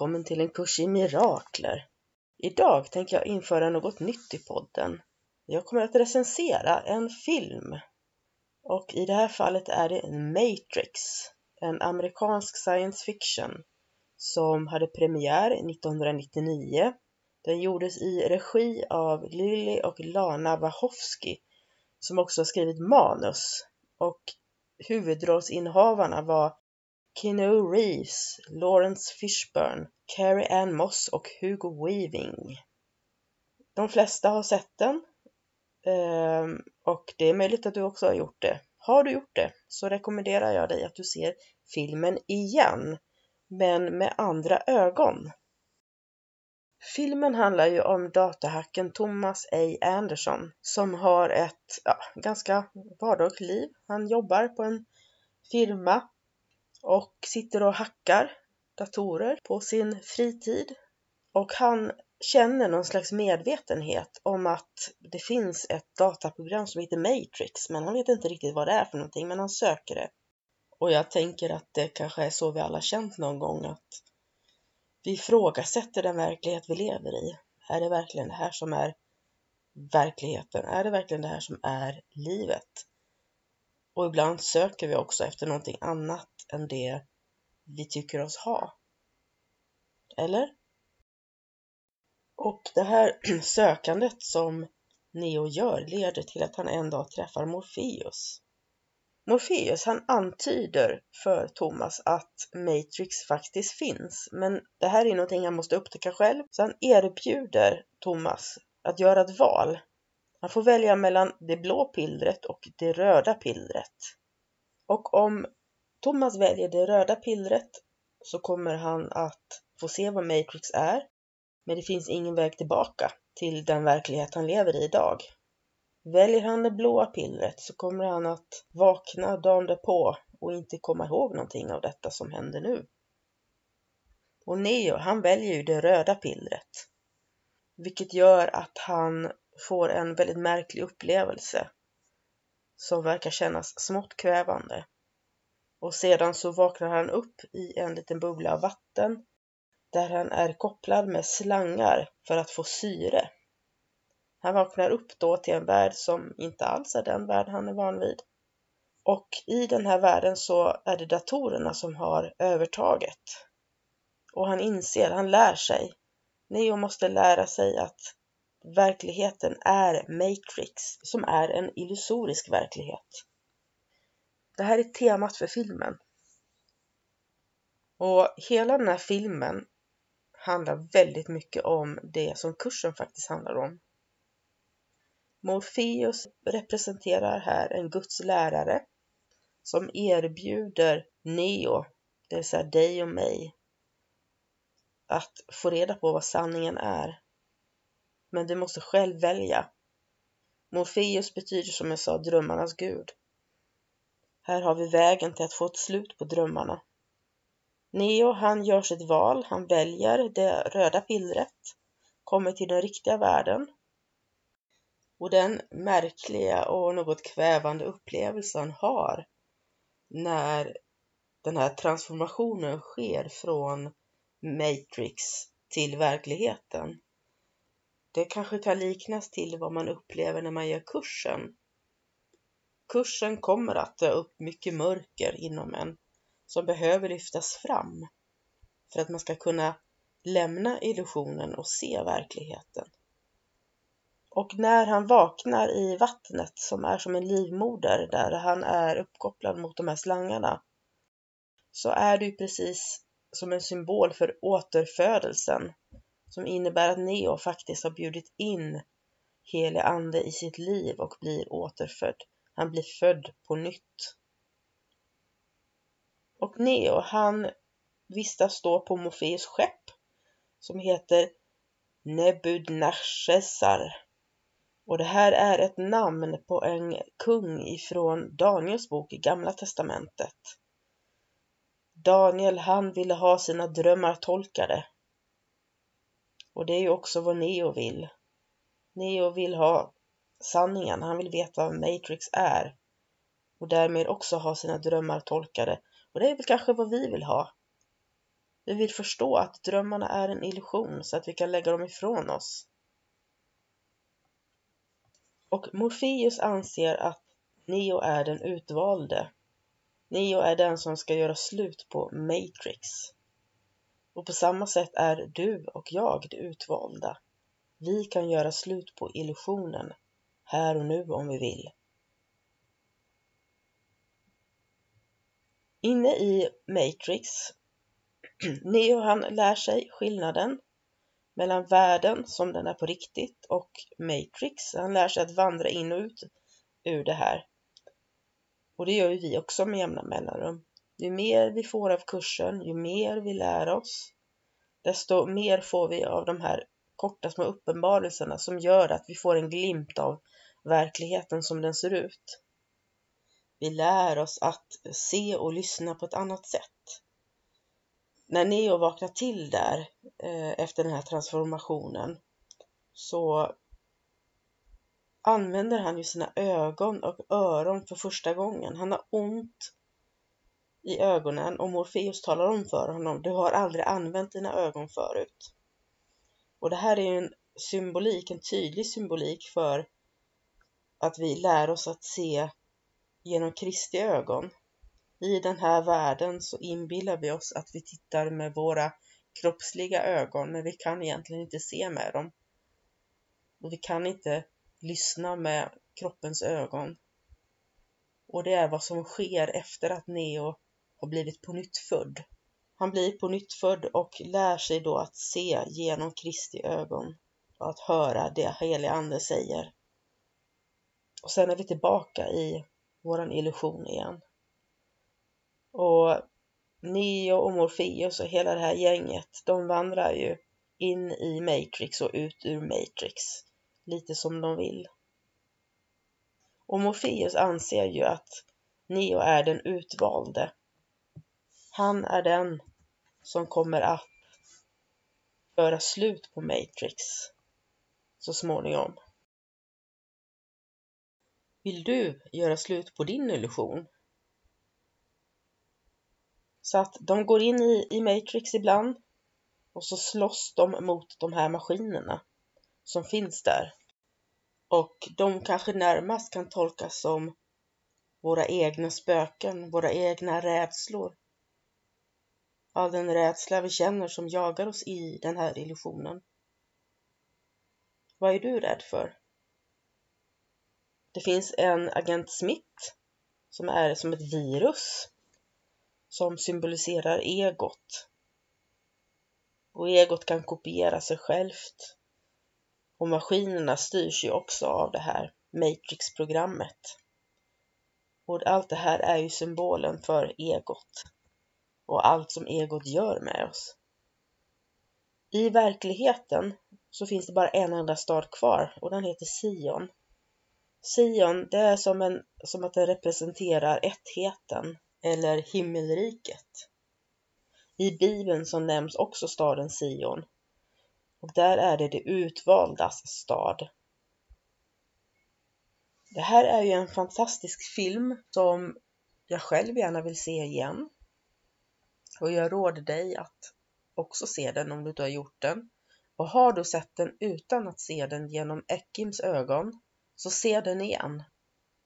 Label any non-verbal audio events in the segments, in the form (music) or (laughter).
Välkommen till en kurs i mirakler. Idag tänker jag införa något nytt i podden. Jag kommer att recensera en film. Och i det här fallet är det Matrix, en amerikansk science fiction som hade premiär 1999. Den gjordes i regi av Lily och Lana Wachowski som också har skrivit manus. Och huvudrollsinnehavarna var Keanu Reeves, Lawrence Fishburne, Carrie Ann Moss och Hugo Weaving. De flesta har sett den ehm, och det är möjligt att du också har gjort det. Har du gjort det så rekommenderar jag dig att du ser filmen igen, men med andra ögon. Filmen handlar ju om datahacken Thomas A. Anderson som har ett ja, ganska vardagligt liv. Han jobbar på en firma och sitter och hackar datorer på sin fritid. Och han känner någon slags medvetenhet om att det finns ett dataprogram som heter Matrix, men han vet inte riktigt vad det är för någonting, men han söker det. Och jag tänker att det kanske är så vi alla känt någon gång att vi ifrågasätter den verklighet vi lever i. Är det verkligen det här som är verkligheten? Är det verkligen det här som är livet? Och ibland söker vi också efter någonting annat än det vi tycker oss ha. Eller? Och det här (clears throat) sökandet som Neo gör leder till att han en dag träffar Morpheus. Morpheus han antyder för Thomas att Matrix faktiskt finns, men det här är någonting han måste upptäcka själv, så han erbjuder Thomas att göra ett val. Han får välja mellan det blå pillret och det röda pillret. Och om Thomas väljer det röda pillret så kommer han att få se vad Matrix är, men det finns ingen väg tillbaka till den verklighet han lever i idag. Väljer han det blåa pillret så kommer han att vakna dagen därpå och inte komma ihåg någonting av detta som händer nu. Och Neo, han väljer ju det röda pillret, vilket gör att han får en väldigt märklig upplevelse som verkar kännas smått kvävande och sedan så vaknar han upp i en liten bubbla av vatten där han är kopplad med slangar för att få syre. Han vaknar upp då till en värld som inte alls är den värld han är van vid. Och i den här världen så är det datorerna som har övertaget. Och han inser, han lär sig. Neo måste lära sig att verkligheten är Matrix, som är en illusorisk verklighet. Det här är temat för filmen. Och hela den här filmen handlar väldigt mycket om det som kursen faktiskt handlar om. Morpheus representerar här en Guds lärare som erbjuder Neo, det vill säga dig och mig, att få reda på vad sanningen är. Men du måste själv välja. Morfeus betyder som jag sa drömmarnas gud. Här har vi vägen till att få ett slut på drömmarna. Neo han gör sitt val, han väljer det röda pillret, kommer till den riktiga världen. Och den märkliga och något kvävande upplevelsen har när den här transformationen sker från Matrix till verkligheten. Det kanske kan liknas till vad man upplever när man gör kursen. Kursen kommer att dra upp mycket mörker inom en som behöver lyftas fram för att man ska kunna lämna illusionen och se verkligheten. Och när han vaknar i vattnet som är som en livmoder där han är uppkopplad mot de här slangarna så är det ju precis som en symbol för återfödelsen som innebär att Neo faktiskt har bjudit in helig ande i sitt liv och blir återfödd. Han blir född på nytt. Och Neo, han vistas då på Morfeus skepp som heter Nebudnachesar. Och det här är ett namn på en kung ifrån Daniels bok i Gamla Testamentet. Daniel, han ville ha sina drömmar tolkade. Och det är ju också vad Neo vill. Neo vill ha sanningen, han vill veta vad Matrix är. Och därmed också ha sina drömmar tolkade. Och det är väl kanske vad vi vill ha. Vi vill förstå att drömmarna är en illusion så att vi kan lägga dem ifrån oss. Och Morpheus anser att Neo är den utvalde. Neo är den som ska göra slut på Matrix. Och på samma sätt är du och jag det utvalda. Vi kan göra slut på illusionen, här och nu om vi vill. Inne i Matrix, (clears throat) Neo han lär sig skillnaden mellan världen som den är på riktigt och Matrix. Han lär sig att vandra in och ut ur det här. Och det gör ju vi också med jämna mellanrum. Ju mer vi får av kursen, ju mer vi lär oss, desto mer får vi av de här korta små uppenbarelserna som gör att vi får en glimt av verkligheten som den ser ut. Vi lär oss att se och lyssna på ett annat sätt. När Neo vaknar till där eh, efter den här transformationen så använder han ju sina ögon och öron för första gången. Han har ont i ögonen och Morfeus talar om för honom, du har aldrig använt dina ögon förut. Och det här är ju en symbolik, en tydlig symbolik för att vi lär oss att se genom Kristi ögon. I den här världen så inbillar vi oss att vi tittar med våra kroppsliga ögon, men vi kan egentligen inte se med dem. Och vi kan inte lyssna med kroppens ögon. Och det är vad som sker efter att Neo och blivit på nytt född. Han blir på nytt född och lär sig då att se genom Kristi ögon och att höra det heliga Ande säger. Och sen är vi tillbaka i våran illusion igen. Och Neo och Morpheus och hela det här gänget, de vandrar ju in i Matrix och ut ur Matrix, lite som de vill. Och Morpheus anser ju att Neo är den utvalde. Han är den som kommer att göra slut på Matrix så småningom. Vill du göra slut på din illusion? Så att de går in i, i Matrix ibland och så slåss de mot de här maskinerna som finns där. Och de kanske närmast kan tolkas som våra egna spöken, våra egna rädslor av den rädsla vi känner som jagar oss i den här illusionen. Vad är du rädd för? Det finns en agent Smith som är som ett virus som symboliserar egot. Och egot kan kopiera sig självt. Och maskinerna styrs ju också av det här Matrix-programmet. Och allt det här är ju symbolen för egot och allt som egot gör med oss. I verkligheten så finns det bara en enda stad kvar och den heter Sion. Sion, det är som, en, som att den representerar ettheten eller himmelriket. I Bibeln så nämns också staden Sion och där är det det utvaldas stad. Det här är ju en fantastisk film som jag själv gärna vill se igen. Och jag råder dig att också se den om du inte har gjort den. Och har du sett den utan att se den genom Ekims ögon, så se den igen.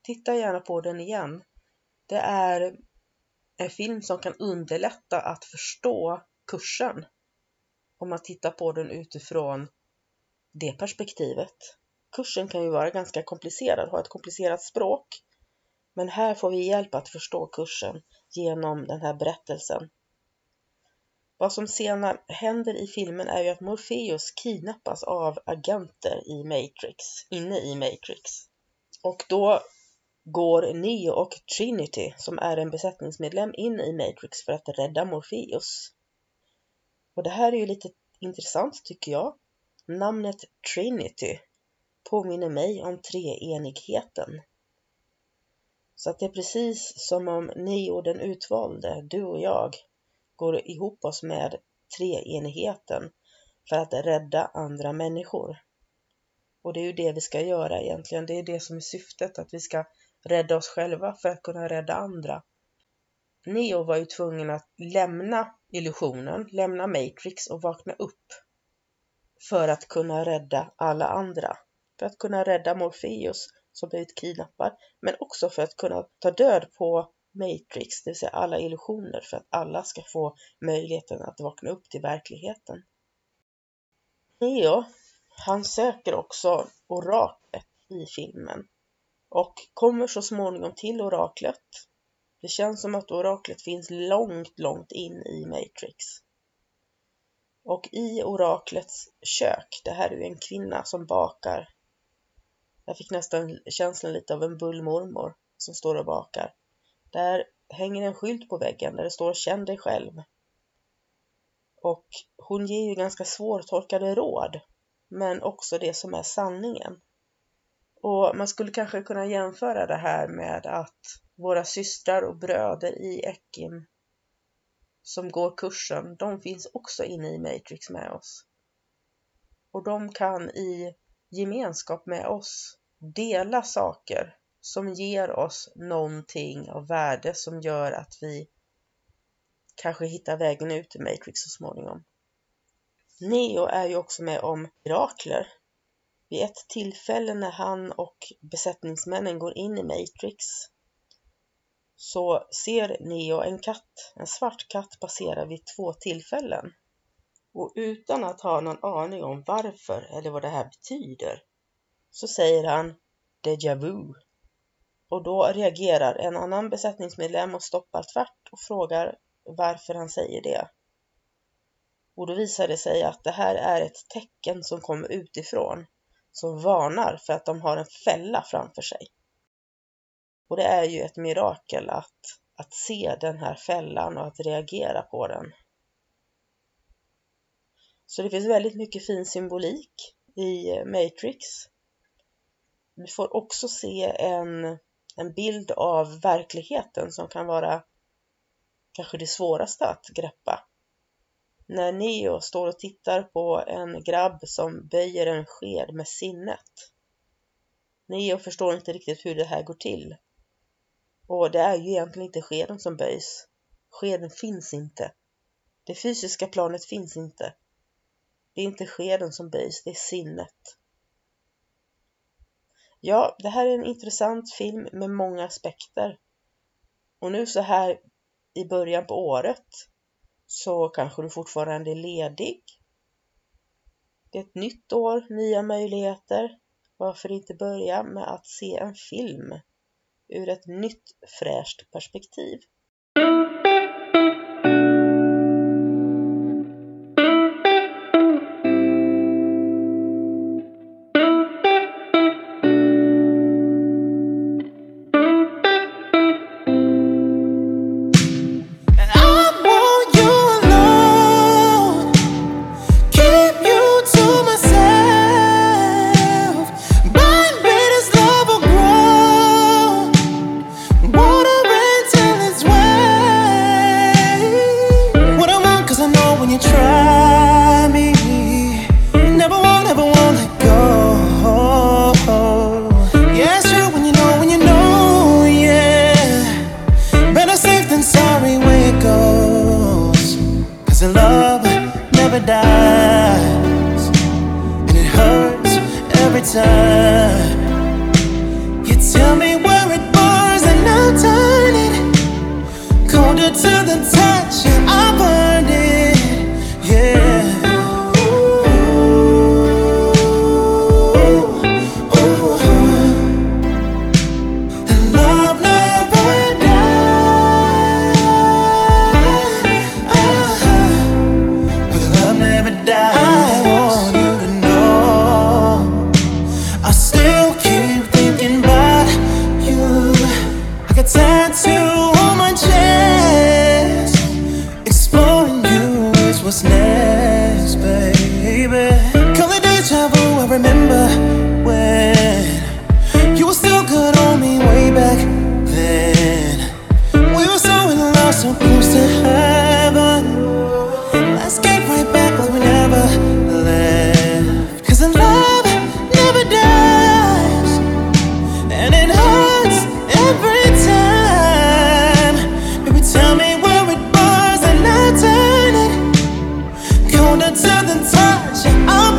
Titta gärna på den igen. Det är en film som kan underlätta att förstå kursen om man tittar på den utifrån det perspektivet. Kursen kan ju vara ganska komplicerad, ha ett komplicerat språk. Men här får vi hjälp att förstå kursen genom den här berättelsen. Vad som senare händer i filmen är ju att Morpheus kidnappas av agenter i Matrix, inne i Matrix. Och då går Neo och Trinity, som är en besättningsmedlem, in i Matrix för att rädda Morpheus. Och det här är ju lite intressant tycker jag. Namnet Trinity påminner mig om treenigheten. Så att det är precis som om Neo den utvalde, du och jag, går ihop oss med treenigheten för att rädda andra människor. Och det är ju det vi ska göra egentligen. Det är det som är syftet, att vi ska rädda oss själva för att kunna rädda andra. Neo var ju tvungen att lämna illusionen, lämna Matrix och vakna upp för att kunna rädda alla andra. För att kunna rädda Morpheus som blivit kidnappad, men också för att kunna ta död på Matrix, det vill säga alla illusioner, för att alla ska få möjligheten att vakna upp till verkligheten. Neo, han söker också oraklet i filmen och kommer så småningom till oraklet. Det känns som att oraklet finns långt, långt in i Matrix. Och i oraklets kök, det här är ju en kvinna som bakar. Jag fick nästan känslan lite av en bullmormor som står och bakar. Där hänger en skylt på väggen där det står Känn dig själv. Och hon ger ju ganska svårtolkade råd, men också det som är sanningen. Och man skulle kanske kunna jämföra det här med att våra systrar och bröder i Ekim som går kursen, de finns också inne i Matrix med oss. Och de kan i gemenskap med oss dela saker som ger oss någonting av värde som gör att vi kanske hittar vägen ut ur Matrix så småningom. Neo är ju också med om mirakler. Vid ett tillfälle när han och besättningsmännen går in i Matrix så ser Neo en katt, en svart katt passera vid två tillfällen. Och utan att ha någon aning om varför eller vad det här betyder så säger han Deja vu och då reagerar en annan besättningsmedlem och stoppar tvärt och frågar varför han säger det. Och då visar det sig att det här är ett tecken som kommer utifrån som varnar för att de har en fälla framför sig. Och det är ju ett mirakel att, att se den här fällan och att reagera på den. Så det finns väldigt mycket fin symbolik i eh, Matrix. Vi får också se en en bild av verkligheten som kan vara kanske det svåraste att greppa. När Neo står och tittar på en grabb som böjer en sked med sinnet. Neo förstår inte riktigt hur det här går till. Och det är ju egentligen inte skeden som böjs. Skeden finns inte. Det fysiska planet finns inte. Det är inte skeden som böjs, det är sinnet. Ja, det här är en intressant film med många aspekter. Och nu så här i början på året så kanske du fortfarande är ledig. Det är ett nytt år, nya möjligheter. Varför inte börja med att se en film ur ett nytt fräscht perspektiv? and touch.